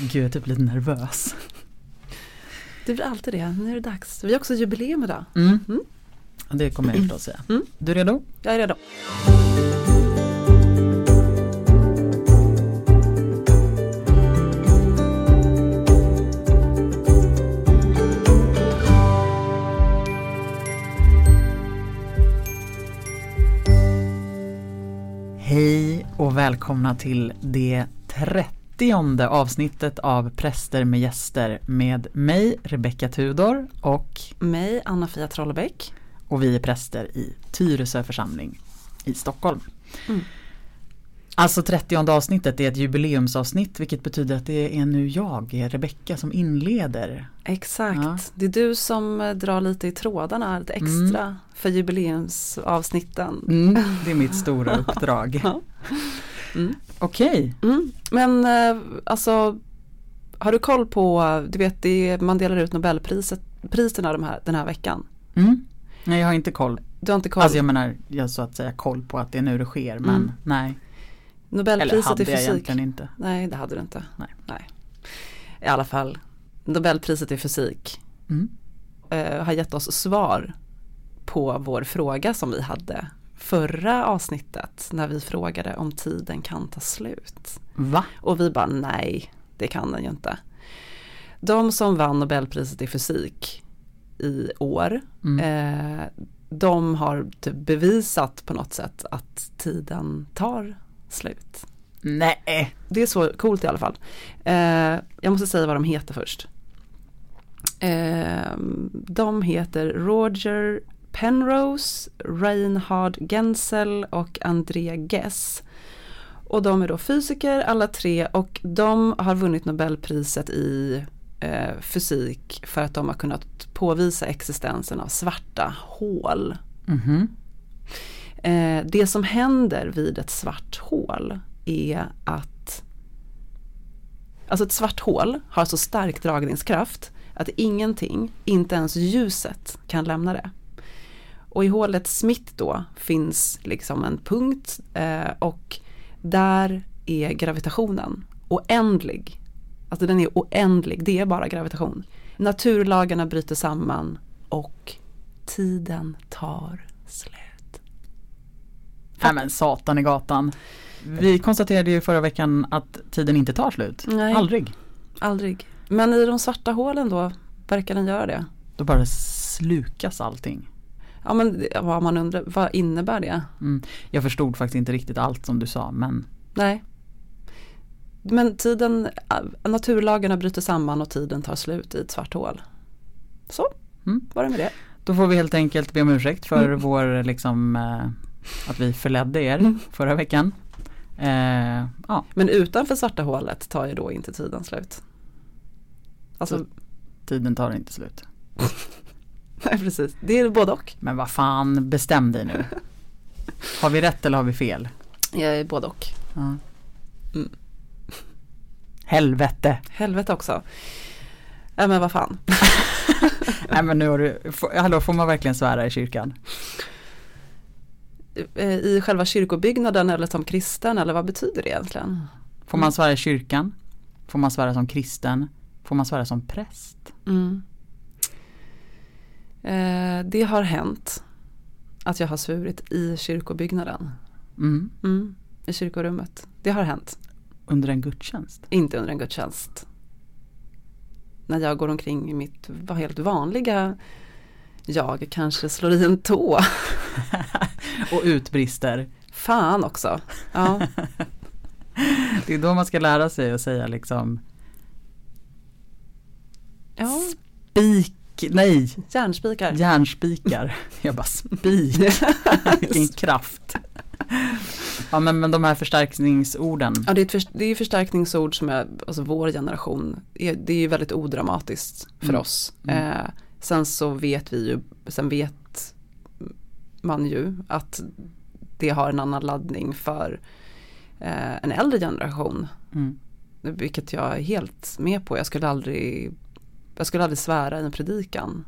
Gud, jag är typ lite nervös. Det blir alltid det, nu är det dags. Vi har också jubileum idag. Mm. Mm. Det kommer jag förstås säga. Mm. Du är redo? Jag är redo. Hej och välkomna till det trettionde avsnittet av Präster med gäster med mig Rebecka Tudor och, Mig, Anna-Fia Trollebäck. och vi är präster i Tyresö församling i Stockholm. Mm. Alltså 30 avsnittet är ett jubileumsavsnitt vilket betyder att det är nu jag, Rebecka, som inleder. Exakt. Ja. Det är du som eh, drar lite i trådarna, lite extra för jubileumsavsnitten. Det är mitt stora uppdrag. Ja. Mm. Okej, Mm. Men eh, alltså, har du koll på, du vet det man delar ut Nobelpriset, priserna de här, den här veckan. mm. nej jag har inte koll. Du har inte koll? Alltså jag menar, jag har så att säga koll på att det är nu det sker men Mm. nej. Eller Nobelpriset hade i jag fysik. egentligen inte. Nej, det hade du inte. Nej. I alla fall, Nobelpriset i fysik Mm. eh, har gett oss svar på vår fråga som vi hade förra avsnittet när vi frågade om tiden kan ta slut. Va? Och vi bara nej, det kan den ju inte. De som vann Nobelpriset i fysik i år, Mm. eh, de har typ bevisat på något sätt att tiden tar slut. Nej. Det är så coolt i alla fall. Eh, jag måste säga vad de heter först. Eh, de heter Roger Penrose, Reinhard Genzel och André Ghez. Och de är då fysiker alla tre och de har vunnit Nobelpriset i eh, fysik för att de har kunnat påvisa existensen av svarta hål. Mhm. Eh, det som händer vid ett svart hål är att Alltså ett svart hål har så stark dragningskraft att ingenting, inte ens ljuset, kan lämna det. Och i hålets mitt då finns liksom en punkt eh, och där är gravitationen oändlig. Alltså den är oändlig, det är bara gravitation. Naturlagarna bryter samman och tiden tar slut. Nej men satan i gatan. Vi konstaterade ju förra veckan att tiden inte tar slut. Nej. Aldrig. Aldrig. Men i de svarta hålen då verkar den göra det. Då bara slukas allting. Ja men vad man undrar, vad innebär det? Mm. Jag förstod faktiskt inte riktigt allt som du sa men Nej. Men tiden, naturlagarna bryter samman och tiden tar slut i ett svart hål. Så, Mm. var det med det. då får vi helt enkelt be om ursäkt för Mm. vår liksom eh, att vi förledde er Mm. förra veckan. Eh, ja, Men utanför svarta hålet tar ju då inte tiden slut. Alltså, Så- tiden tar inte slut. nej precis, det är både och. Men vad fan, bestäm dig nu. Har vi rätt eller har vi fel? Jag är både och. Ja. Mm. Helvete. Helvete också. Ja men vad fan. Nej men nu har du, hallå får man verkligen svära i kyrkan? Eh, I själva kyrkobyggnaden eller som kristen eller vad betyder det egentligen? Får man svära i kyrkan? Får man svära som kristen? Får man svära som präst? Mm. Eh, det har hänt att jag har svurit i kyrkobyggnaden. Mm. Mm, I kyrkorummet. Det har hänt. Under en gudstjänst? Inte under en gudstjänst. När jag går omkring i mitt helt vanliga jag kanske slår i en tå. Och utbrister. Fan också. Ja, Det är då man ska lära sig att säga liksom ja spik, nej, järnspikar. järnspikar. Jag bara spik, vilken kraft. Ja men, men de här förstärkningsorden. Ja, det är, ett för, det är förstärkningsord som är, alltså vår generation, är, det är ju väldigt odramatiskt för Mm. oss. Mm. Eh, sen så vet vi ju, sen vet man ju att det har en annan laddning för eh, en äldre generation. Mm. Vilket jag är helt med på. Jag skulle aldrig, jag skulle aldrig svära i en predikan.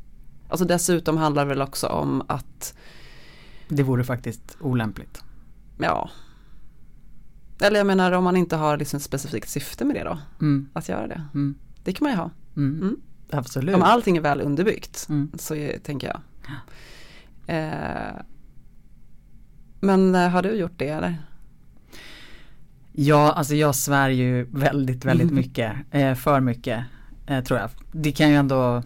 Alltså dessutom handlar det väl också om att, Det vore faktiskt olämpligt. ja, Eller jag menar om man inte har liksom ett specifikt syfte med det då, Mm. att göra det. Mm. Det kan man ju ha. Mm. Mm. Absolut. Om allting är väl underbyggt Mm. så är, tänker jag. Eh, men eh, har du gjort det eller? Ja, alltså jag svär ju väldigt, väldigt mycket. Eh, för mycket, eh, tror jag. Det kan ju ändå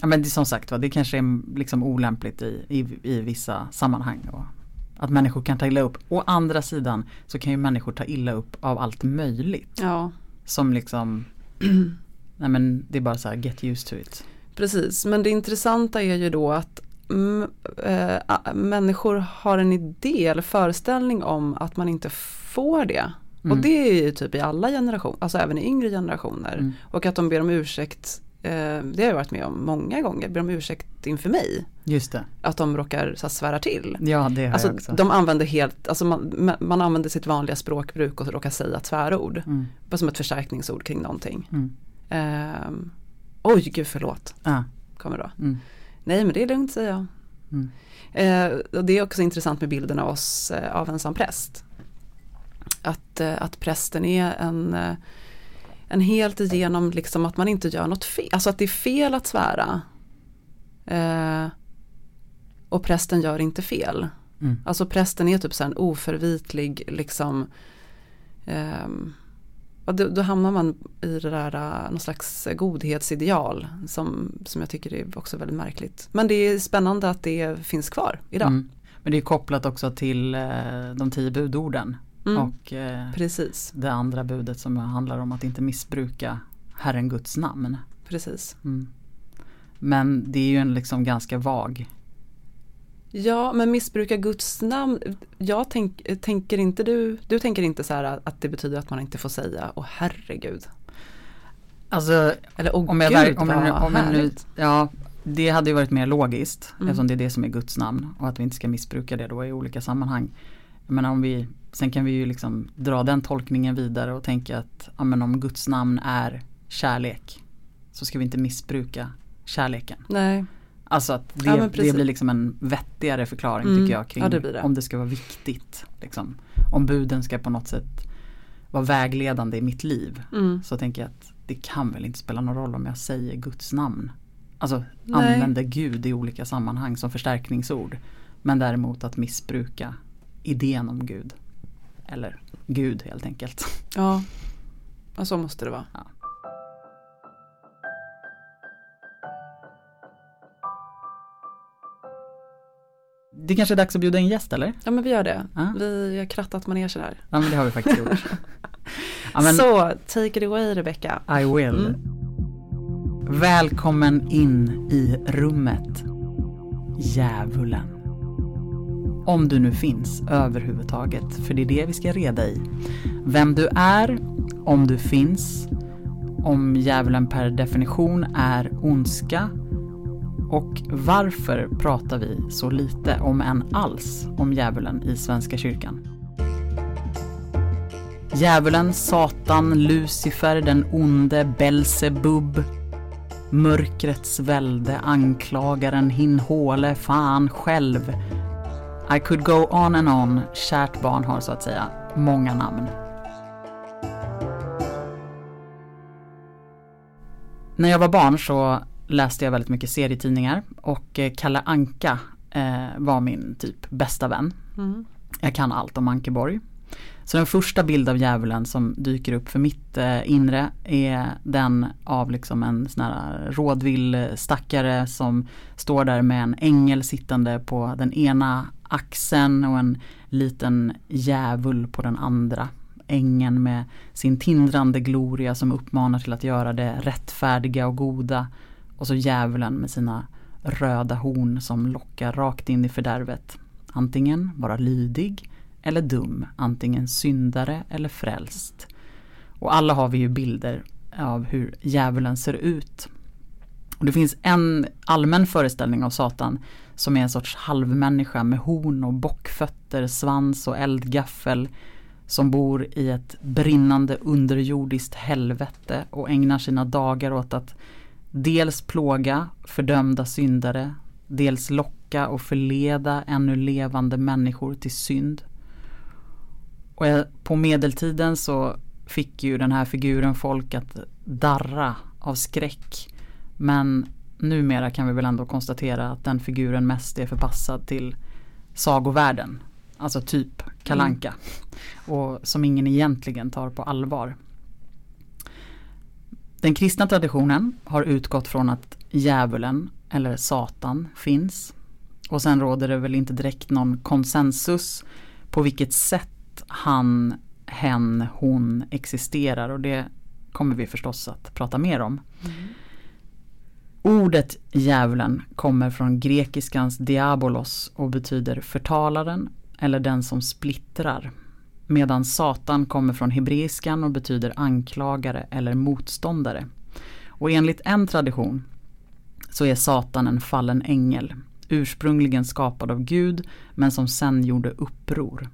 Ja men det, som sagt va, det kanske är liksom olämpligt i, i, i vissa sammanhang. Och att människor kan ta illa upp. Å andra sidan så kan ju människor ta illa upp av allt möjligt. Ja, Som liksom Nej men det är bara så här get used to it. precis. Men det intressanta är ju då att eh, a- människor har en idé eller föreställning om att man inte får det. Och Mm. det är ju typ i alla generationer, alltså även i yngre generationer. Mm. Och att de ber om ursäkt, eh, det har jag varit med om många gånger, ber om ursäkt inför mig. Just det. Att de råkar så här, svära till. Ja det har Alltså jag också. de använder helt, alltså man, man använder sitt vanliga språkbruk och råkar säga ett svärord. Mm. Bara som ett förstärkningsord kring någonting. Mm. Ehm, Oj, gud förlåt, Ah, kommer då. mm. Nej men det är lugnt säger jag. Mm. Eh, och det är också intressant med bilden av oss eh, av en som präst. Att, eh, att prästen är en, eh, en helt igenom liksom att man inte gör något fel. Alltså att det är fel att svära. Eh, och prästen gör inte fel. Mm. Alltså prästen är typ så en oförvitlig liksom ehm, och då, då hamnar man i det där uh, någon slags godhetsideal som, som jag tycker är också väldigt märkligt. Men det är spännande att det finns kvar idag. Mm. Men det är kopplat också till eh, de tio budorden. Mm, Och eh, Precis, det andra budet som handlar om att inte missbruka Herren Guds namn. precis. Mm. Men det är ju en liksom ganska vag. Ja, men missbruka Guds namn. Jag tänk, tänker inte du, du tänker inte så här att det betyder att man inte får säga åh herregud. Alltså Eller åh om jag, gud om jag, om jag nu, ja det hade ju varit mer logiskt Mm. eftersom det är det som är Guds namn och att vi inte ska missbruka det då i olika sammanhang. Men om vi, sen kan vi ju liksom dra den tolkningen vidare och tänka att ja, men om Guds namn är kärlek så ska vi inte missbruka kärleken. Nej, Alltså att det, Ja, det blir liksom en vettigare förklaring Mm. tycker jag kring Ja, det det. om det ska vara viktigt. Liksom. Om buden ska på något sätt vara vägledande i mitt liv mm. så tänker jag att det kan väl inte spela någon roll om jag säger Guds namn. Alltså Nej. använder Gud i olika sammanhang som förstärkningsord. Men däremot att missbruka idén om Gud. Eller Gud helt enkelt. ja. ja, så måste det vara. Det kanske är dags att bjuda in gäst eller? Ja men vi gör det. Ja. Vi har krattat manegen här. Ja men det har vi faktiskt gjort. Ja, men Så, take it away Rebecca. I will. Mm. Välkommen in i rummet. Djävulen. Om du nu finns överhuvudtaget, för det är det vi ska reda i. Vem du är, om du finns, om djävulen per definition är ondska och varför pratar vi så lite, om än alls, om djävulen i Svenska kyrkan? Djävulen, Satan, Lucifer, den onde, Belsebub, mörkrets välde, anklagaren, hinhåle, fan själv. I could go on and on, kärt barn har så att säga många namn. När jag var barn så läste jag väldigt mycket serietidningar och eh, Kalle Anka eh, var min typ bästa vän. Mm. Jag kan allt om Ankeborg. Så den första bild av djävulen som dyker upp för mitt eh, inre är den av liksom en sån här rådvill stackare som står där med en ängel sittande på den ena axeln och en liten djävul på den andra. Ängeln med sin tindrande gloria som uppmanar till att göra det rättfärdiga och goda. Och så djävulen med sina röda horn som lockar rakt in i fördärvet. Antingen vara lydig eller dum, antingen syndare eller frälst. Och alla har vi ju bilder av hur djävulen ser ut. Och det finns en allmän föreställning av Satan som är en sorts halvmänniska med horn och bockfötter, svans och eldgaffel som bor i ett brinnande underjordiskt helvete och ägnar sina dagar åt att dels plåga fördömda syndare, dels locka och förleda ännu levande människor till synd. Och på medeltiden så fick ju den här figuren folk att darra av skräck. Men numera kan vi väl ändå konstatera att den figuren mest är förpassad till sagovärlden. Alltså typ kalanka mm. Och som ingen egentligen tar på allvar. Den kristna traditionen har utgått från att djävulen eller Satan finns. Och sen råder det väl inte direkt någon konsensus på vilket sätt han, hen, hon existerar och det kommer vi förstås att prata mer om. Mm. Ordet djävulen kommer från grekiskans diabolos och betyder förtalaren eller den som splittrar. Medan Satan kommer från hebreiskan och betyder anklagare eller motståndare. Och enligt en tradition så är Satan en fallen ängel, ursprungligen skapad av Gud men som sen gjorde uppror.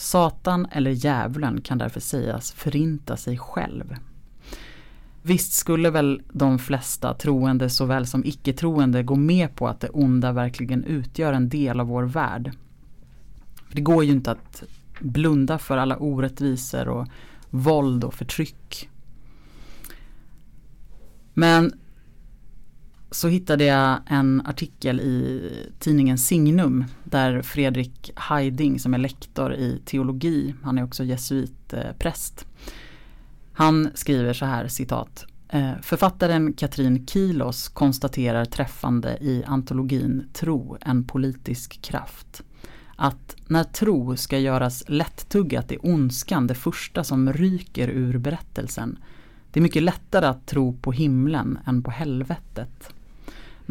Satan eller djävulen kan därför sägas förinta sig själv. Visst skulle väl de flesta troende såväl som icke-troende gå med på att det onda verkligen utgör en del av vår värld. För det går ju inte att blunda för alla orättvisor och våld och förtryck. Men så hittade jag en artikel i tidningen Signum där Fredrik Heiding som är lektor i teologi, han är också jesuitpräst. Han skriver så här citat. Eh, författaren Katrin Kilos konstaterar träffande i antologin Tro, en politisk kraft att när tro ska göras lättuggat är ondskan det första som ryker ur berättelsen. Det är mycket lättare att tro på himlen än på helvetet.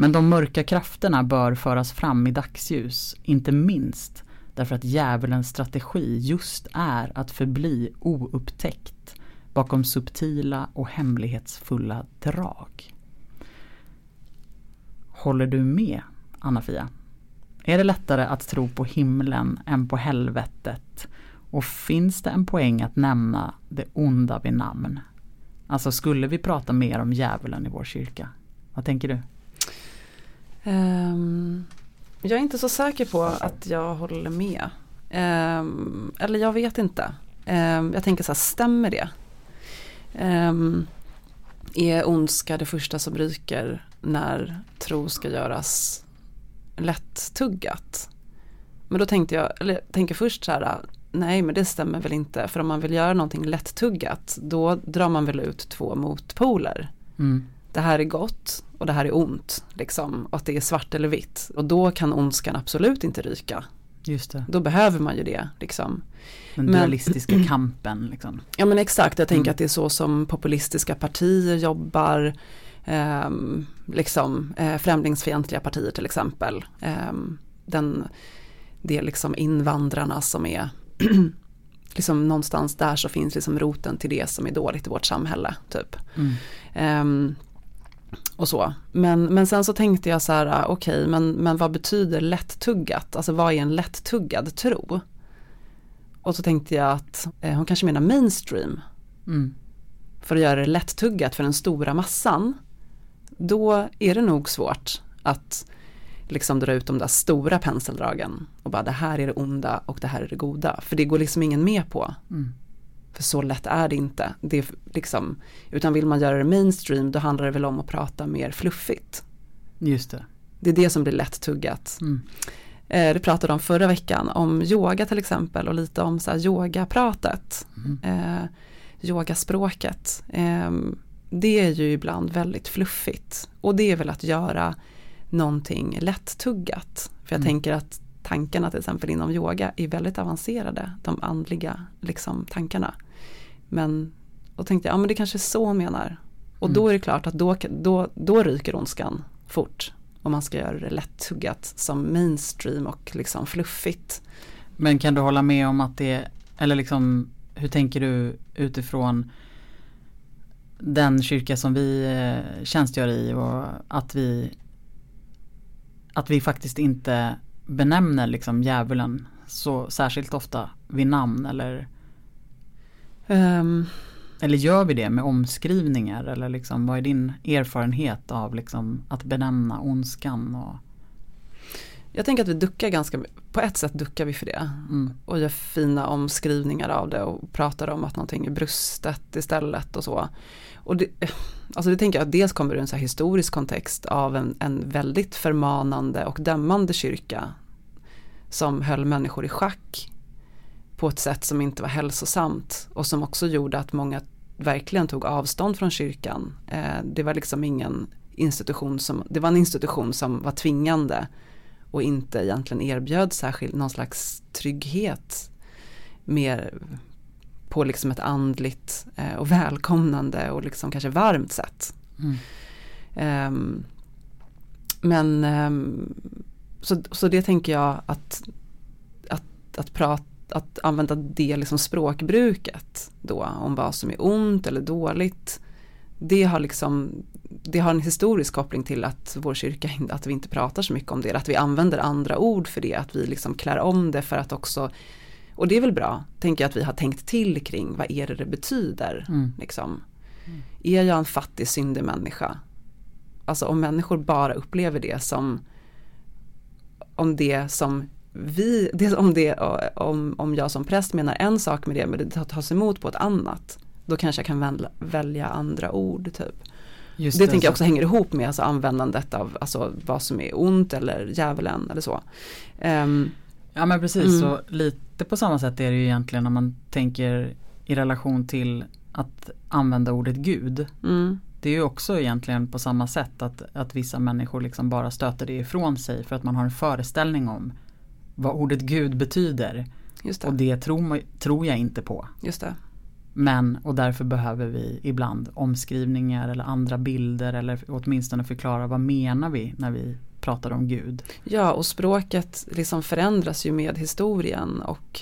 Men de mörka krafterna bör föras fram i dagsljus, inte minst därför att djävulens strategi just är att förbli oupptäckt bakom subtila och hemlighetsfulla drag. Håller du med, Anna-Fia? Är det lättare att tro på himlen än på helvetet? Och finns det en poäng att nämna det onda vid namn? Alltså skulle vi prata mer om djävulen i vår kyrka? Vad tänker du? Um, jag är inte så säker på att jag håller med. Um, eller jag vet inte. Um, jag tänker så här, stämmer det? är ondska det första som ryker när tro ska göras lättuggat. Men då tänkte jag, eller tänker först så här, nej men det stämmer väl inte, för om man vill göra någonting lättuggat, då drar man väl ut två motpoler. Mm. Det här är gott och det här är ont, liksom, och att det är svart eller vitt. Och då kan ondskan absolut inte ryka. Just det. Då behöver man ju det. Liksom. Den dualistiska men, kampen. Liksom. Ja men exakt, jag tänker mm. att det är så som populistiska partier jobbar eh, liksom, eh, främlingsfientliga partier till exempel. Eh, den, det är liksom invandrarna som är liksom någonstans där så finns liksom roten till det som är dåligt i vårt samhälle. Typ. Mm. Um, och så. Men, men sen så tänkte jag så här, ah, okej, okay, men, men vad betyder lättuggat? Alltså vad är en lättuggad tro? Och så tänkte jag att eh, hon kanske menar mainstream. Mm. För att göra det lättuggat för den stora massan då är det nog svårt att liksom dra ut de där stora penseldragen och bara det här är det onda och det här är det goda. För det går liksom ingen med på. Mm. För så lätt är det inte. Det är liksom, utan vill man göra det mainstream då handlar det väl om att prata mer fluffigt. Just det. Det är det som blir lätt tuggat. Mm. Eh, det pratade om förra veckan om yoga till exempel och lite om så här yogapratet. Mm. Eh, yogaspråket. Eh, det är ju ibland väldigt fluffigt. Och det är väl att göra någonting lättuggat. För jag mm. tänker att tankarna till exempel inom yoga är väldigt avancerade. De andliga liksom, tankarna. Men då tänkte jag, ja men det kanske är så hon menar. Och mm. då är det klart att då, då, då ryker ondskan fort. Om man ska göra det lättuggat som mainstream och liksom fluffigt. Men kan du hålla med om att det, eller liksom hur tänker du utifrån den kyrka som vi eh, tjänstgör i och att vi att vi faktiskt inte benämner liksom djävulen så särskilt ofta vid namn eller um, eller gör vi det med omskrivningar eller liksom vad är din erfarenhet av liksom att benämna ondskan? Och... Jag tänker att vi duckar ganska, på ett sätt duckar vi för det. Mm. Och gör fina omskrivningar av det och pratar om att någonting är brustet istället och så. Och det, alltså det tänker jag att dels kommer det en så historisk kontext av en, en väldigt förmanande och dömande kyrka. Som höll människor i schack på ett sätt som inte var hälsosamt och som också gjorde att många verkligen tog avstånd från kyrkan. Eh, det var liksom ingen institution som, det var en institution som var tvingande och inte egentligen erbjöd särskilt någon slags trygghet mer på liksom ett andligt eh, och välkomnande och liksom kanske varmt sätt. Mm. Um, men um, så, så det tänker jag att, att, att, prata, att använda det liksom språkbruket då om vad som är ont eller dåligt. Det har liksom det har en historisk koppling till att vår kyrka, att vi inte pratar så mycket om det, att vi använder andra ord för det, att vi liksom klär om det för att också och det är väl bra, tänker jag att vi har tänkt till kring vad är det det betyder. Mm. Liksom. Mm. Är jag en fattig syndig människa? Alltså om människor bara upplever det som om det som vi, det, om, det, om, om jag som präst menar en sak med det men det tas emot på ett annat. Då kanske jag kan välja, välja andra ord typ. Just det, det tänker jag också hänger ihop med alltså användandet av alltså, vad som är ont eller djävulen eller så. Um, ja men precis, mm. så lite på samma sätt är det ju egentligen när man tänker i relation till att använda ordet Gud. Mm. Det är ju också egentligen på samma sätt att, att vissa människor liksom bara stöter det ifrån sig för att man har en föreställning om vad ordet Gud betyder. Det. Och det tror, tror jag inte på. Just det. Men och därför behöver vi ibland omskrivningar eller andra bilder eller åtminstone förklara vad menar vi när vi pratar om Gud. Ja och språket liksom förändras ju med historien och,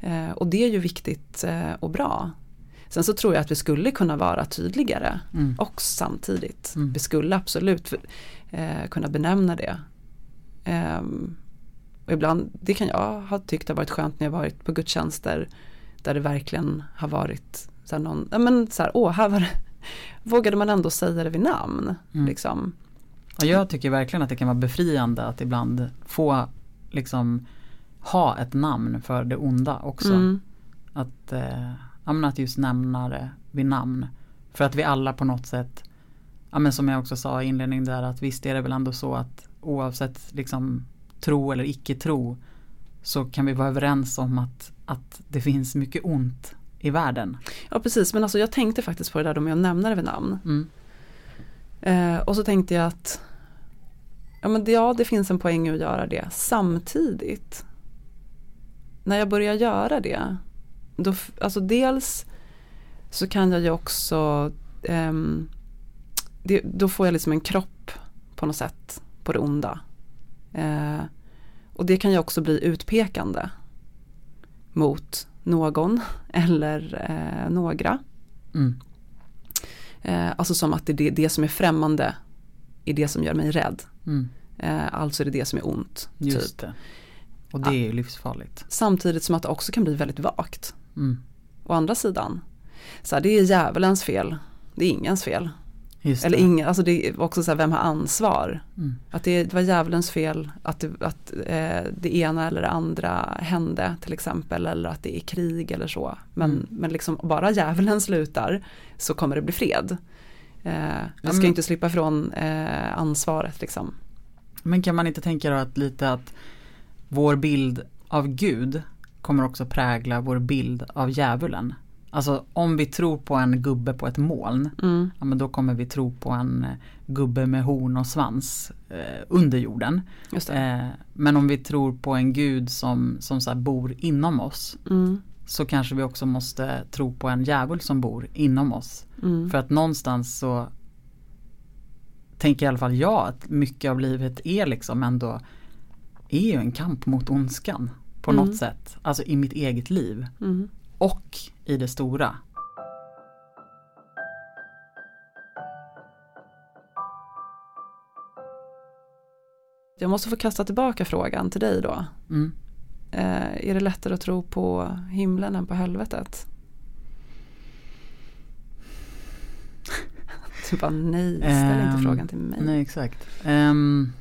eh, och det är ju viktigt eh, och bra. Sen så tror jag att vi skulle kunna vara tydligare mm. också samtidigt. Mm. Vi skulle absolut eh, kunna benämna det. Um, och ibland, det kan jag ha tyckt har varit skönt när jag varit på gudstjänster där det verkligen har varit så här någon, ja men så här, åh här var det, vågade man ändå säga det vid namn. Mm. Liksom. Ja, jag tycker verkligen att det kan vara befriande att ibland få liksom ha ett namn för det onda också. Mm. Att, eh, att just nämna det vid namn. För att vi alla på något sätt, ja, men som jag också sa i inledningen där, att visst är det väl ändå så att oavsett liksom tro eller icke tro så kan vi vara överens om att, att det finns mycket ont i världen. Ja precis, men alltså jag tänkte faktiskt på det där om jag nämner det vid namn. Mm. Eh, och så tänkte jag att ja, men det, ja, det finns en poäng i att göra det samtidigt. När jag börjar göra det, då, alltså dels så kan jag ju också, eh, det, då får jag liksom en kropp på något sätt på det onda. Eh, och det kan ju också bli utpekande mot någon eller eh, några. Mm. Eh, alltså som att det är det som är främmande är det som gör mig rädd. Mm. Eh, alltså är det det som är ont. Just typ. det. Och det är ju livsfarligt. Samtidigt som att det också kan bli väldigt vagt. Mm. Å andra sidan, så här, det är djävulens fel. Det är ingens fel. Eller ingen, alltså det är också så här, vem har ansvar? Mm. Att det, det, var djävulens fel att, det, att eh, det ena eller det andra hände till exempel. Eller att det är krig eller så. Men, mm. men liksom bara djävulen slutar så kommer det bli fred. Eh, vi ska mm. inte slippa från eh, ansvaret liksom. Men kan man inte tänka då att lite att vår bild av Gud kommer också prägla vår bild av djävulen? Alltså om vi tror på en gubbe på ett moln, mm. ja, men då kommer vi tro på en eh, gubbe med horn och svans eh, under jorden. Eh, men om vi tror på en gud som, som så bor inom oss mm. så kanske vi också måste tro på en djävul som bor inom oss. Mm. För att någonstans så tänker i alla fall jag att mycket av livet är liksom ändå är ju en kamp mot ondskan på något mm. sätt. Alltså i mitt eget liv. Och i det stora. Jag måste få kasta tillbaka frågan till dig då. Mm. Eh, är det lättare att tro på himlen än på helvetet? du bara nej, ställ inte um, frågan till mig. Nej exakt. Um,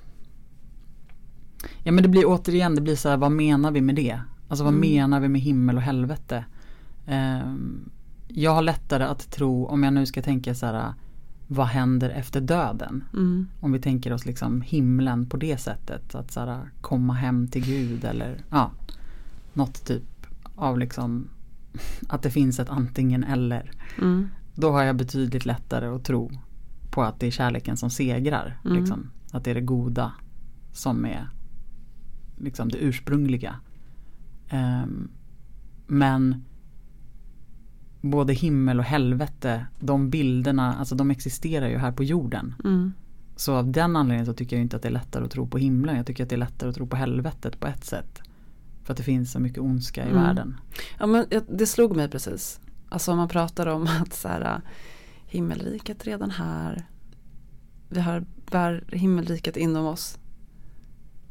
Ja men det blir återigen, det blir så här, vad menar vi med det? Alltså vad Mm. menar vi med himmel och helvete? Ehm, jag har lättare att tro, om jag nu ska tänka så här, vad händer efter döden? Mm. Om vi tänker oss liksom himlen på det sättet, att så här, komma hem till Gud eller ja, något typ av liksom att det finns ett antingen eller. Mm. Då har jag betydligt lättare att tro på att det är kärleken som segrar. Mm. Liksom. Att det är det goda som är liksom det ursprungliga. Ehm, men både himmel och helvete, de bilderna, alltså de existerar ju här på jorden. Mm. Så av den anledningen så tycker jag inte att det är lättare att tro på himlen. Jag tycker att det är lättare att tro på helvetet på ett sätt. För att det finns så mycket ondska i Mm. världen. Ja men det slog mig precis. Alltså om man pratar om att så här, himmelriket redan här. Vi har, bär himmelriket inom oss.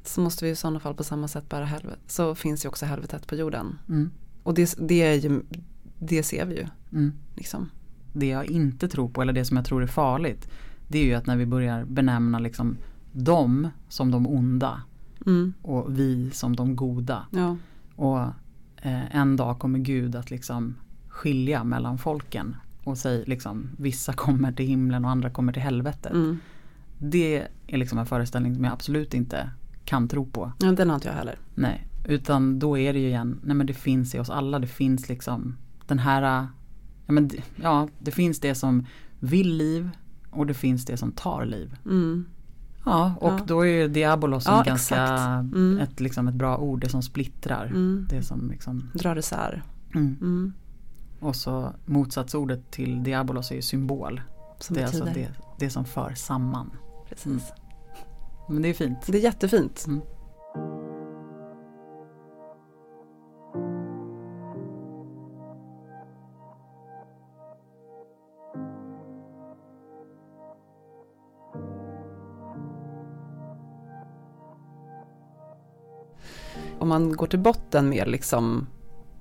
Så måste vi i sådana fall på samma sätt bära helvetet. Så finns ju också helvetet på jorden. Mm. Och det, det, är ju, det ser vi ju. Mm. Liksom. det jag inte tror på eller det som jag tror är farligt det är ju att när vi börjar benämna liksom dem som de onda Mm. och vi som de goda. Ja. Och eh, en dag kommer Gud att liksom skilja mellan folken och säga liksom vissa kommer till himlen och andra kommer till helvetet. Mm. Det är liksom en föreställning som jag absolut inte kan tro på. ja, den har inte jag heller. Nej, utan då är det ju igen, nej men det finns i oss alla, det finns liksom den här, ja men ja det finns det som vill liv och det finns det som tar liv. Mm. Ja, och Ja. då är ju diabolos Ja, ganska. Mm. ett, liksom ett bra ord, det som splittrar. Mm. Det som liksom, Drar isär. mm. Mm. Och så motsatsordet till diabolos är ju symbol. Som det är alltså det, det som för samman. Precis. Men det är fint. Det är jättefint. Mm. Man går till botten med liksom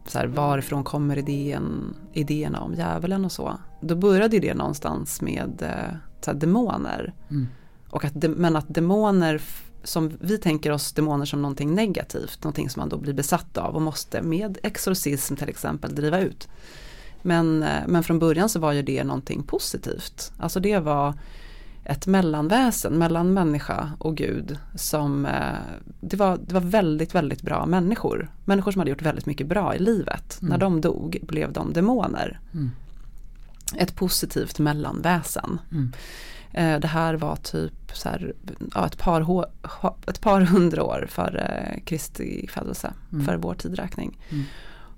så här, varifrån kommer idén, idéerna om djävulen och så. Då började det någonstans med eh, så här, demoner. Mm. Och att men att demoner, som vi tänker oss demoner som någonting negativt, någonting som man då blir besatt av och måste med exorcism till exempel driva ut. Men, eh, men från början så var ju det någonting positivt. Alltså det var ett mellanväsen mellan människa och Gud som eh, det var, det var väldigt, väldigt bra människor. Människor som hade gjort väldigt mycket bra i livet. Mm. När de dog blev de demoner. Mm. Ett positivt mellanväsen. Mm. Eh, Det här var typ så här, ja, ett, par, ett par hundra år före Kristi födelse, Mm. för vår tidräkning. Mm.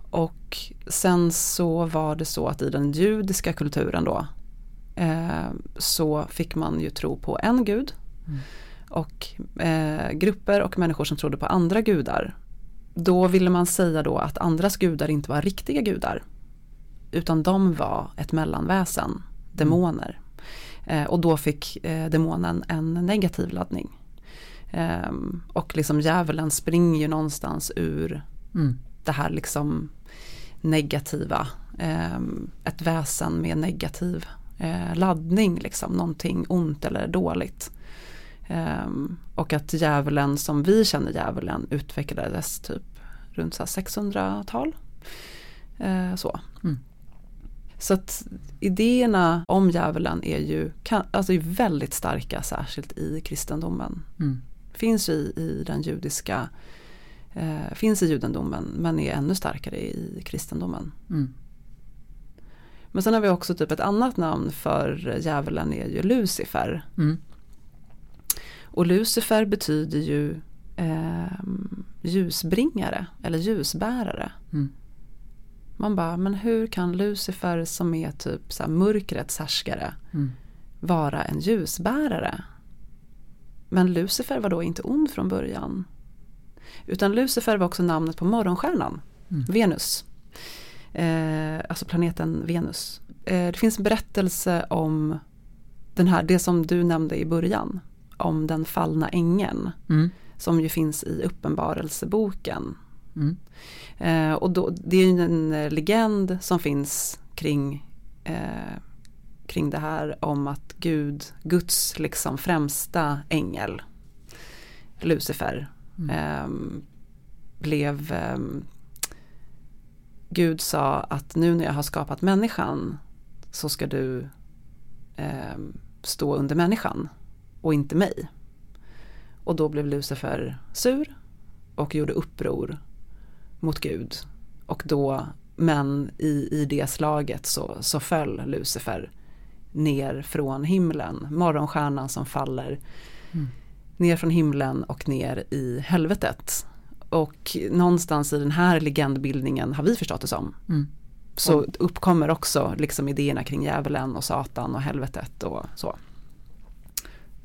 Och sen så var det så att i den judiska kulturen då eh, så fick man ju tro på en gud. Mm. Och eh, grupper och människor som trodde på andra gudar. Då ville man säga då att andras gudar inte var riktiga gudar. Utan de var ett mellanväsen, demoner. Eh, och då fick eh, demonen en negativ laddning. Ehm, och liksom djävulen springer ju någonstans ur Mm. det här liksom negativa. ehm, ett väsen med negativ eh, laddning, liksom, någonting ont eller dåligt. Ehm, och att djävulen som vi känner djävulen utvecklades typ runt så här 600-tal. Eh, så. Mm. Så att idéerna om djävulen är ju kan, alltså är väldigt starka, särskilt i kristendomen. Mm. Finns i, i den judiska, eh, finns i judendomen men är ännu starkare i kristendomen. Mm. Men sen har vi också typ ett annat namn för djävulen är ju Lucifer. Mm. Och Lucifer betyder ju eh, ljusbringare eller ljusbärare. Mm. Man bara, men hur kan Lucifer som är typ så här mörkrets härskare Mm. vara en ljusbärare? Men Lucifer var då inte ond från början. Utan Lucifer var också namnet på morgonstjärnan, Mm. Venus. Eh, alltså planeten Venus. Eh, det finns en berättelse om den här, det som du nämnde i början. Om den fallna ängeln. Mm. Som ju finns i Uppenbarelseboken. Mm. Eh, och då, det är ju en eh, legend som finns kring, eh, kring det här om att Gud, Guds liksom främsta ängel, Lucifer, Mm. Eh, blev eh, Gud sa att nu när jag har skapat människan så ska du eh, stå under människan och inte mig. Och då blev Lucifer sur och gjorde uppror mot Gud. Och då, men i, i det slaget så, så föll Lucifer ner från himlen, morgonstjärnan som faller mm. ner från himlen och ner i helvetet. Och någonstans i den här legendbildningen har vi förstått det som. Mm. Så uppkommer också liksom idéerna kring djävulen och satan och helvetet och så.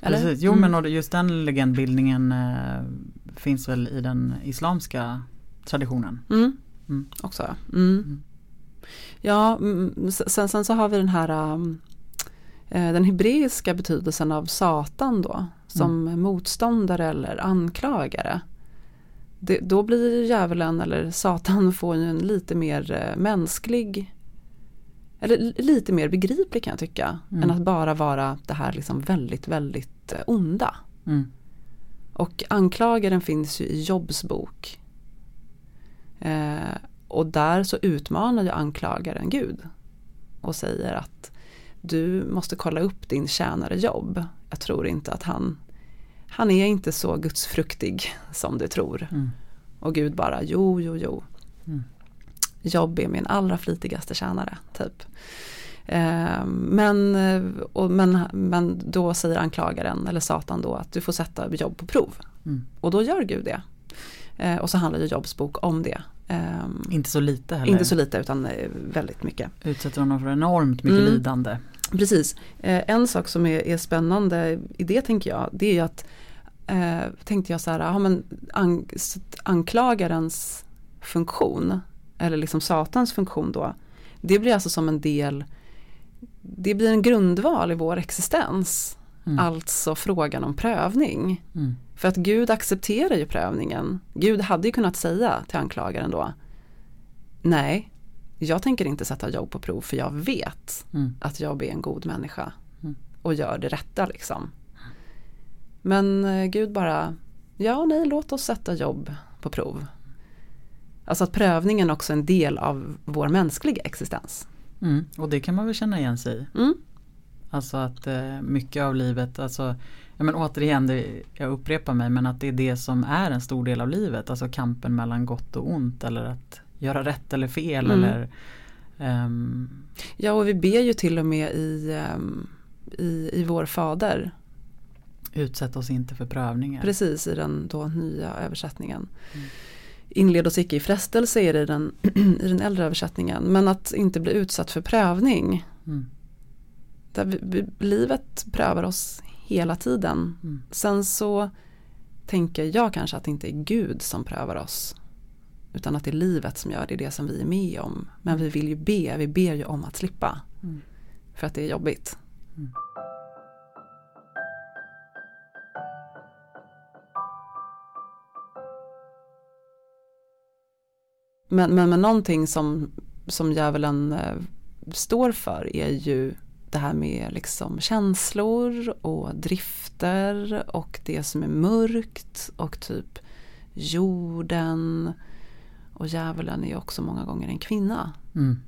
Eller? Precis, jo mm. men just den legendbildningen eh, finns väl i den islamska traditionen. Mm. Mm. Också mm. mm. Ja, sen, sen, så har vi den här um, eh, den hebreiska betydelsen av satan då som mm. motståndare eller anklagare. Det, då blir djävulen eller satan får ju en lite mer eh, mänsklig eller lite mer begriplig kan jag tycka. Mm. Än att bara vara det här liksom väldigt, väldigt eh, onda. Mm. Och anklagaren finns ju i Jobs bok. Eh, och där så utmanar ju anklagaren Gud. Och säger att du måste kolla upp din tjänare Jobb. Jag tror inte att han, han är inte så gudsfruktig som du tror. Mm. Och Gud bara, jo, jo, jo. Mm. Jobb är min allra flitigaste tjänare, typ. Eh, men, och, men, men då säger anklagaren, eller Satan då, att du får sätta jobb på prov. Mm. Och då gör Gud det. Eh, och så handlar ju Jobs bok om det. Um, inte så lite heller. Inte så lite utan eh, väldigt mycket. Utsätter honom för enormt mycket mm. lidande. Precis. Eh, en sak som är, är, spännande i det tänker jag, det är ju att eh, tänkte jag så här, ja, men an, anklagarens funktion, eller liksom satans funktion då, det blir alltså som en del, det blir en grundval i vår existens. Mm. Alltså frågan om prövning. Mm. För att Gud accepterar ju prövningen. Gud hade ju kunnat säga till anklagaren då, nej, jag tänker inte sätta jobb på prov för jag vet mm. att jag är en god människa mm. och gör det rätta liksom. Men eh, Gud bara, ja nej låt oss sätta jobb på prov. Alltså att prövningen också är en del av vår mänskliga existens. Mm, och det kan man väl känna igen sig i. Mm. Alltså att eh, mycket av livet, alltså, ja, men återigen, det, jag upprepar mig, men att det är det som är en stor del av livet. Alltså kampen mellan gott och ont eller att göra rätt eller fel. Mm. Eller, um... Ja och vi ber ju till och med i, um, i, i vår fader. Utsätt oss inte för prövningar. Precis i den då nya översättningen. Mm. Inled oss icke i frestelse är det i den, i den äldre översättningen. Men att inte bli utsatt för prövning. Mm. Där vi, vi, livet prövar oss hela tiden. Mm. Sen så tänker jag kanske att det inte är Gud som prövar oss. Utan att det är livet som gör det, det som vi är med om. Men vi vill ju be, vi ber ju om att slippa. Mm. För att det är jobbigt. Mm. Men, men, men någonting som, som djävulen eh, står för är ju det här med liksom känslor och drifter och det som är mörkt och typ jorden och djävulen är också många gånger en kvinna. Mm.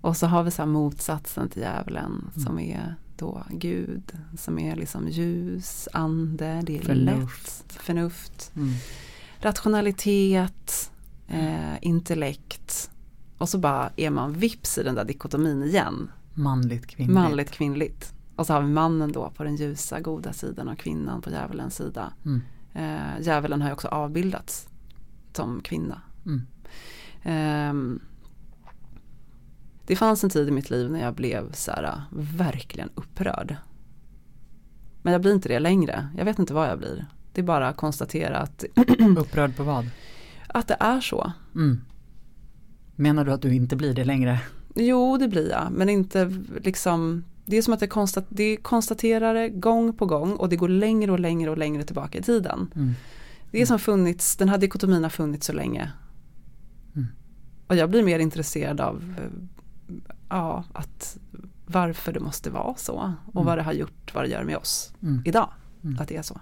Och så har vi så motsatsen till djävulen mm. som är då Gud, som är liksom ljus, ande, det är förnuft, lätt, förnuft, mm. rationalitet, eh, intellekt. Och så bara är man vips i den där dikotomin igen. Manligt kvinnligt. Manligt kvinnligt. Och så har vi mannen då på den ljusa goda sidan och kvinnan på djävulens sida. Mm. Eh, djävulen har ju också avbildats som kvinna. Mm. Eh, det fanns en tid i mitt liv när jag blev så här, verkligen upprörd. Men jag blir inte det längre. Jag vet inte vad jag blir. Det är bara att konstatera att Upprörd på vad? Att det är så. Mm. Menar du att du inte blir det längre? Jo, det blir jag. Men inte liksom det är som att det, konstat, det konstaterar det gång på gång och det går längre och längre och längre tillbaka i tiden. Mm. Det är som funnits, den här dikotomin har funnits så länge. Mm. Och jag blir mer intresserad av ja, att varför det måste vara så och mm. vad det har gjort, vad det gör med oss mm. idag. Mm. Att det är så.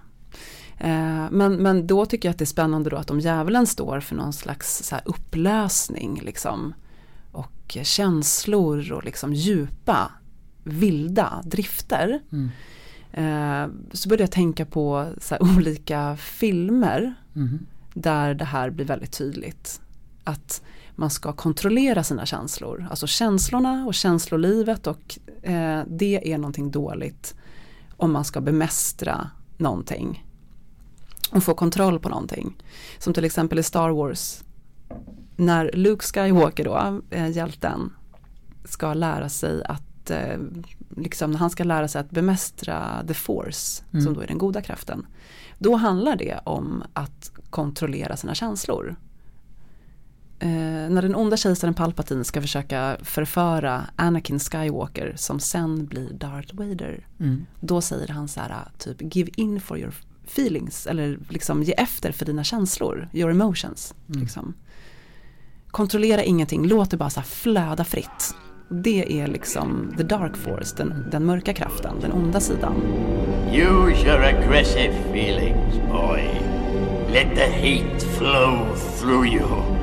Eh, men, men då tycker jag att det är spännande då att om djävulen står för någon slags så upplösning liksom, och känslor och liksom djupa, vilda drifter. Mm. Eh, så började jag tänka på olika filmer Mhm. där det här blir väldigt tydligt. Att man ska kontrollera sina känslor. Alltså känslorna och känslolivet och eh, det är någonting dåligt om man ska bemästra någonting. Och få kontroll på någonting. Som till exempel i Star Wars. När Luke Skywalker då, eh, hjälten, ska lära sig att eh, liksom när han ska lära sig att bemästra the force, Mm. som då är den goda kraften. Då handlar det om att kontrollera sina känslor. Eh, när den onda kejsaren Palpatine ska försöka förföra Anakin Skywalker som sen blir Darth Vader. Mm. Då säger han så här typ give in for your feelings eller liksom ge efter för dina känslor, your emotions. Mm. Liksom. Kontrollera ingenting, låt det bara så flöda fritt. Det är liksom the dark force, den, den mörka kraften, den onda sidan. Use your aggressive feelings, boy. Let the hate flow through you.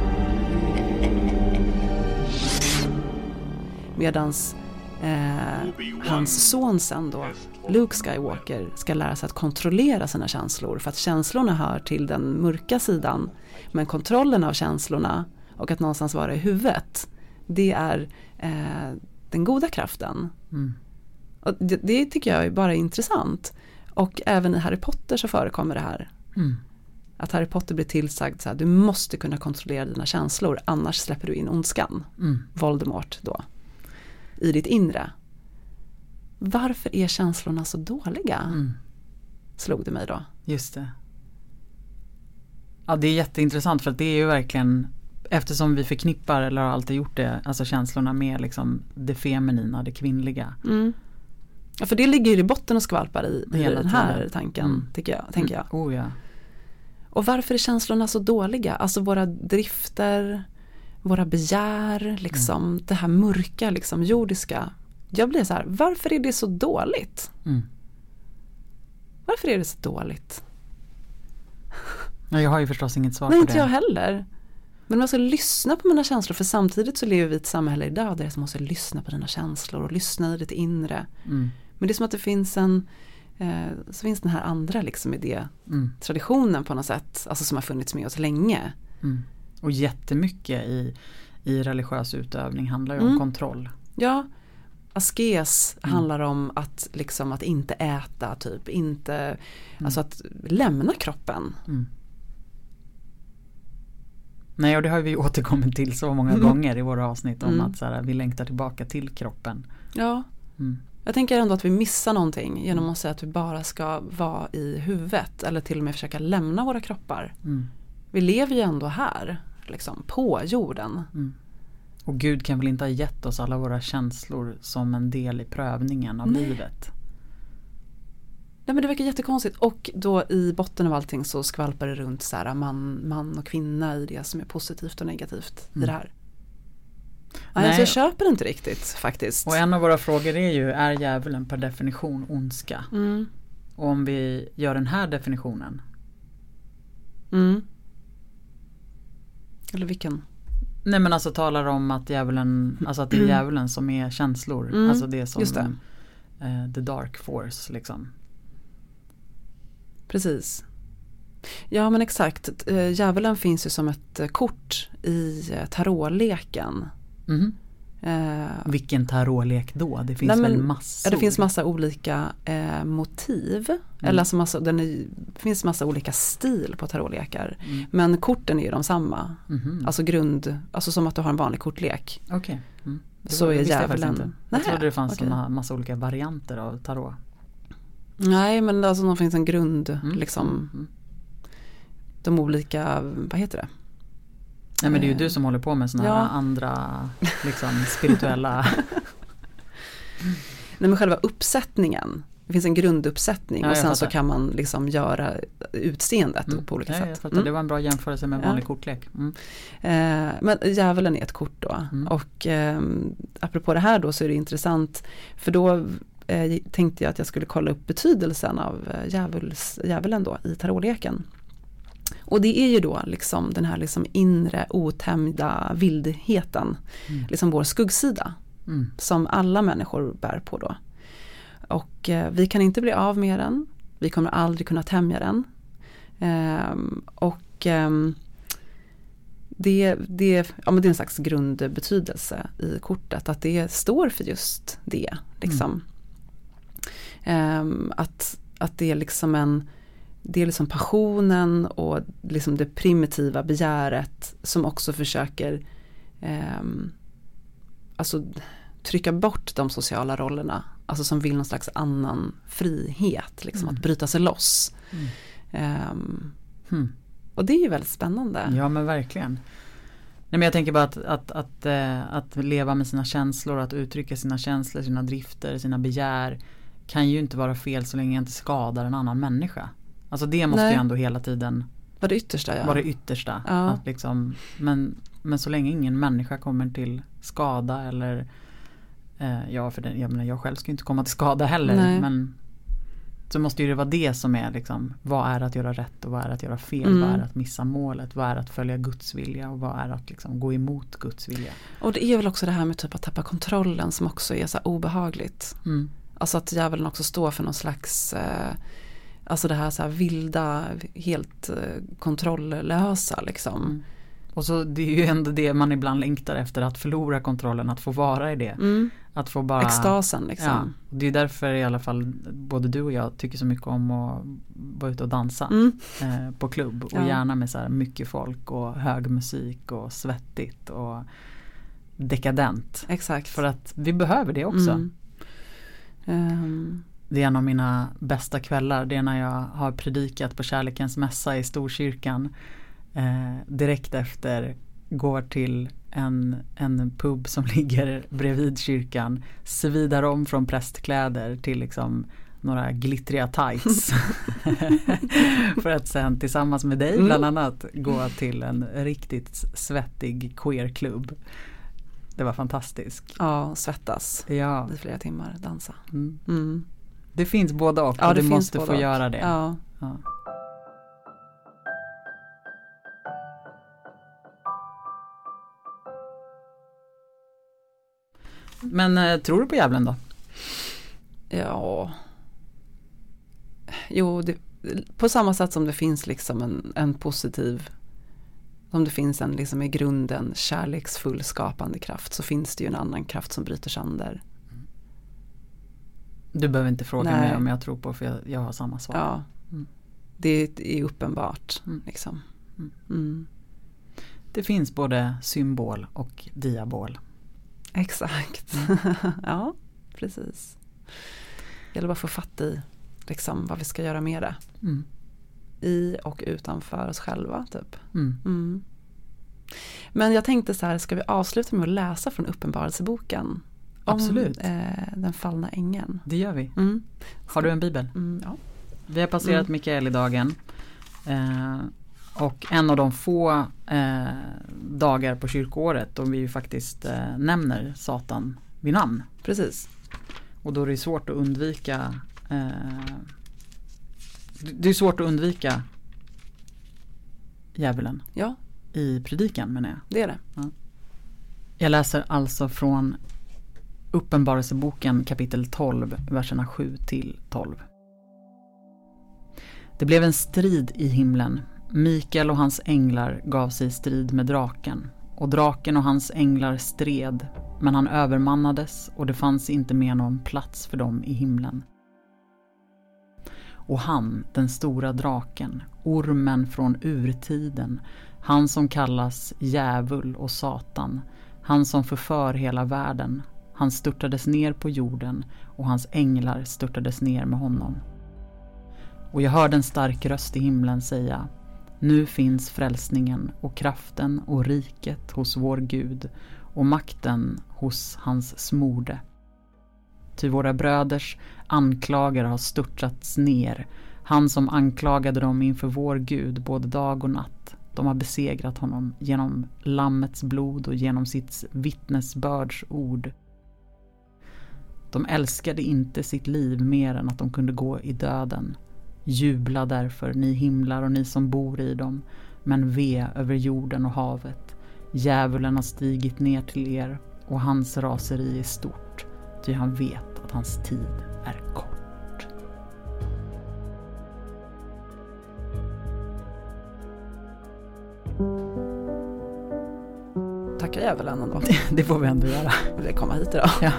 Medans eh, hans son sen då, Luke Skywalker, ska lära sig att kontrollera sina känslor. För att känslorna hör till den mörka sidan. Men kontrollen av känslorna och att någonstans vara i huvudet, det är eh, den goda kraften. Mm. Och det, det tycker jag är bara intressant. Och även i Harry Potter så förekommer det här. Mm. Att Harry Potter blir tillsagd så här, du måste kunna kontrollera dina känslor, annars släpper du in ondskan. Mm. Voldemort då, i ditt inre. Varför är känslorna så dåliga? Mm. Slog det mig då. Just det. Ja det är jätteintressant för att det är ju verkligen Eftersom vi förknippar, eller har alltid gjort det, alltså känslorna med liksom det feminina, det kvinnliga. Mm. Ja, för det ligger ju i botten och skvalpar i, i den här tanken, Mm. tycker jag, tänker jag. Oh ja. Och varför är känslorna så dåliga? Alltså våra drifter, våra begär, liksom Mm. det här mörka, liksom jordiska. Jag blir så här, varför är det så dåligt? Mm. Varför är det så dåligt? Ja, Jag har ju förstås inget svar Nej, på inte det. jag heller. Men man ska lyssna på mina känslor för samtidigt så lever vi i ett samhälle idag där man måste lyssna på dina känslor och lyssna i ditt inre. Mm. Men det är som att det finns en, eh, så finns den här andra liksom idé, Mm. traditionen på något sätt, alltså som har funnits med oss länge. Mm. Och jättemycket i, i religiös utövning handlar ju om Mm. kontroll. Ja, askes Mm. handlar om att, liksom, att inte äta, typ, inte, Mm. alltså att lämna kroppen. Mm. Nej och det har vi återkommit till så många Mm. gånger i våra avsnitt om att så här, vi längtar tillbaka till kroppen. Ja, jag tänker ändå att vi missar någonting genom att säga att vi bara ska vara i huvudet eller till och med försöka lämna våra kroppar. Vi lever ju ändå här, liksom, på jorden. Mm. Och Gud kan väl inte ha gett oss alla våra känslor som en del i prövningen av Nej. livet. Nej men det verkar jättekonstigt och då i botten av allting så skvalpar det runt så här man, man och kvinna i det som är positivt och negativt i Mm. det här. Nej. alltså jag köper inte riktigt faktiskt. Och en av våra frågor är ju, är djävulen per definition ondska? Mm, Och om vi gör den här definitionen, mm. Eller vilken? nej men alltså talar om att djävulen, alltså att det är djävulen som är känslor, Mm, alltså det som just det. eh, the dark force liksom. Precis. Ja men exakt, Eh, djävulen finns ju som ett eh, kort i tarotleken. Mhm. Eh, Vilken tarotlek då? Det finns Nej, väl men- massor? Ja, det finns massa olika eh, motiv. Mm. Eller alltså massa, den är, det finns massa olika stil på tarotlekar. Mm. Men korten är ju de samma. Mhm. Alltså grund, alltså som att du har en vanlig kortlek. Okej. Mm. Så är jag djävulen. Jag Nej, trodde det fanns okej. en massa olika varianter av tarot. Nej men alltså det finns en grund, Mm. liksom Mm. de olika, vad heter det? Nej men det är ju Eh, du som håller på med sådana ja. här andra liksom spirituella Nej men själva uppsättningen. Det finns en grunduppsättning Ja, och sen så kan man liksom göra utseendet Mm. på olika ja, sätt. Mm. Det var en bra jämförelse med en Ja. vanlig kortlek. Mm. Eh, men djävulen är ett kort då. Mm. Och eh, apropå det här då så är det intressant. För då eh, tänkte jag att jag skulle kolla upp betydelsen av eh, djävuls, djävulen då i tarotleken. Och det är ju då liksom den här liksom inre otämjda vildheten, Mm. liksom vår skuggsida Mm. som alla människor bär på då. Och eh, vi kan inte bli av med den, vi kommer aldrig kunna tämja den. Ehm, och ehm, det, det, ja, men det är en slags grundbetydelse i kortet, att det står för just det. Liksom. Ehm, att, att det är liksom en det är liksom passionen och liksom det primitiva begäret som också försöker ehm, alltså trycka bort de sociala rollerna. Alltså som vill någon slags annan frihet, liksom Mm. att bryta sig loss. Mm. Ehm, Hmm. och det är ju väldigt spännande. Ja men verkligen. Nej, men jag tänker bara att, att, att, eh, att leva med sina känslor, att uttrycka sina känslor, sina drifter, sina begär kan ju inte vara fel så länge jag inte skadar en annan människa. Alltså det måste Nej. ju ändå hela tiden Vad det yttersta ja. vara det yttersta. Ja. Att liksom, men, men så länge ingen människa kommer till skada eller eh, Ja för det, jag menar jag själv ska ju inte komma till skada heller Nej. men Så måste ju det vara det som är liksom Vad är att göra rätt och vad är att göra fel? Mm. Vad är att missa målet? Vad är att följa Guds vilja? Och vad är att liksom gå emot Guds vilja? Och det är väl också det här med typ att tappa kontrollen som också är så obehagligt. Mm. Alltså att djävulen också står för någon slags eh, Alltså det här så här vilda, helt eh, kontrolllösa liksom. Mm. Och så det är ju ändå det man ibland längtar efter att förlora kontrollen, att få vara i det. Mm. Att få bara Extasen liksom. Ja, det är därför i alla fall både du och jag tycker så mycket om att vara ute och dansa Mm. eh, på klubb och Ja. gärna med så här mycket folk och hög musik och svettigt och dekadent. Exakt. För att vi behöver det också. Mm. Ehm, Det är en av mina bästa kvällar. Det är när jag har predikat på kärlekens mässa i Storkyrkan. Eh, direkt efter går till en, en pub som ligger bredvid kyrkan. Svidar om från prästkläder till liksom några glittriga tights. För att sen tillsammans med dig Mm. bland annat gå till en riktigt svettig queerklubb. Det var fantastiskt. ja, svettas Ja, i flera timmar, dansa. mm. Mm. Det finns både och. Ja, och du måste få göra det. Ja. Ja. Men eh, tror du på djävulen då? Ja. Jo, det, på samma sätt som det finns liksom en, en positiv som det finns en liksom i grunden kärleksfull skapande kraft så finns det ju en annan kraft som bryter sönder. Du behöver inte fråga Nej. mig om jag tror på för jag, jag har samma svar. Ja. Mm. Det är uppenbart. Mm. Liksom. Mm. Mm. Det finns både symbol och diabol. Exakt. ja, precis. Det gäller bara att få fatt i liksom, vad vi ska göra med det. Mm. I och utanför oss själva typ. Mm. Mm. Men jag tänkte så här, ska vi avsluta med att läsa från Uppenbarelseboken? Om Absolut. eh, den fallna ängeln. Det gör vi. Mm. Har du en bibel? Mm, ja. Vi har passerat Mm. Mikaelidagen. Eh, och en av de få eh, dagar på kyrkoåret då vi ju faktiskt eh, nämner Satan vid namn. Precis. Och då är det svårt att undvika eh, Det är svårt att undvika djävulen Ja, i predikan menar jag. det är det. Jag läser alltså från Uppenbarelseboken kapitel 12, verserna 7 till 12. Det blev en strid i himlen. Mikael och hans änglar gav sig i strid med draken. Och draken och hans änglar stred, men han övermannades och det fanns inte mer någon plats för dem i himlen. Och han, den stora draken, ormen från urtiden, han som kallas djävul och satan, han som förför hela världen, han störtades ner på jorden och hans änglar störtades ner med honom. Och jag hörde en stark röst i himlen säga Nu finns frälsningen och kraften och riket hos vår Gud och makten hos hans smorde. Ty våra bröders anklagare har störtats ner, han som anklagade dem inför vår Gud både dag och natt. De har besegrat honom genom Lammets blod och genom sitt vittnesbörds ord. De älskade inte sitt liv mer än att de kunde gå i döden. Jubla därför, ni himlar och ni som bor i dem, men ve över jorden och havet. Djävulen har stigit ner till er och hans raseri är stort, ty han vet att hans tid är kort. Tacka djävulen ändå. Det får vi ändå göra. Vill komma hit idag. Ja.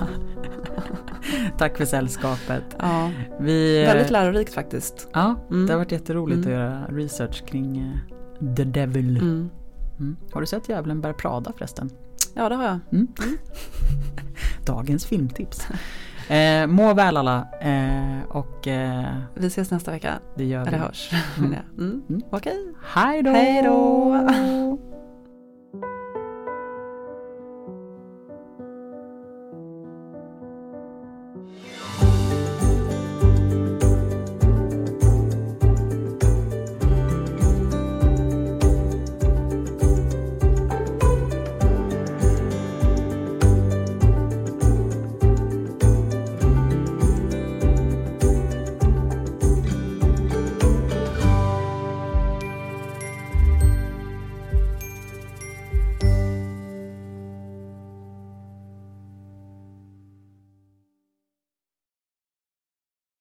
Tack för sällskapet. Ja, Vi, väldigt lärorikt faktiskt. Ja, Mm. det har varit jätteroligt Mm. att göra research kring eh, The Devil. Mm. Mm. Har du sett Djävulen bär Prada förresten? Ja, det har jag. Mm. Dagens filmtips. Eh, må väl alla eh, och eh, Vi ses nästa vecka. det gör vi. Eller hörs. Mm. Mm. Mm. Okej. Då! Hej då!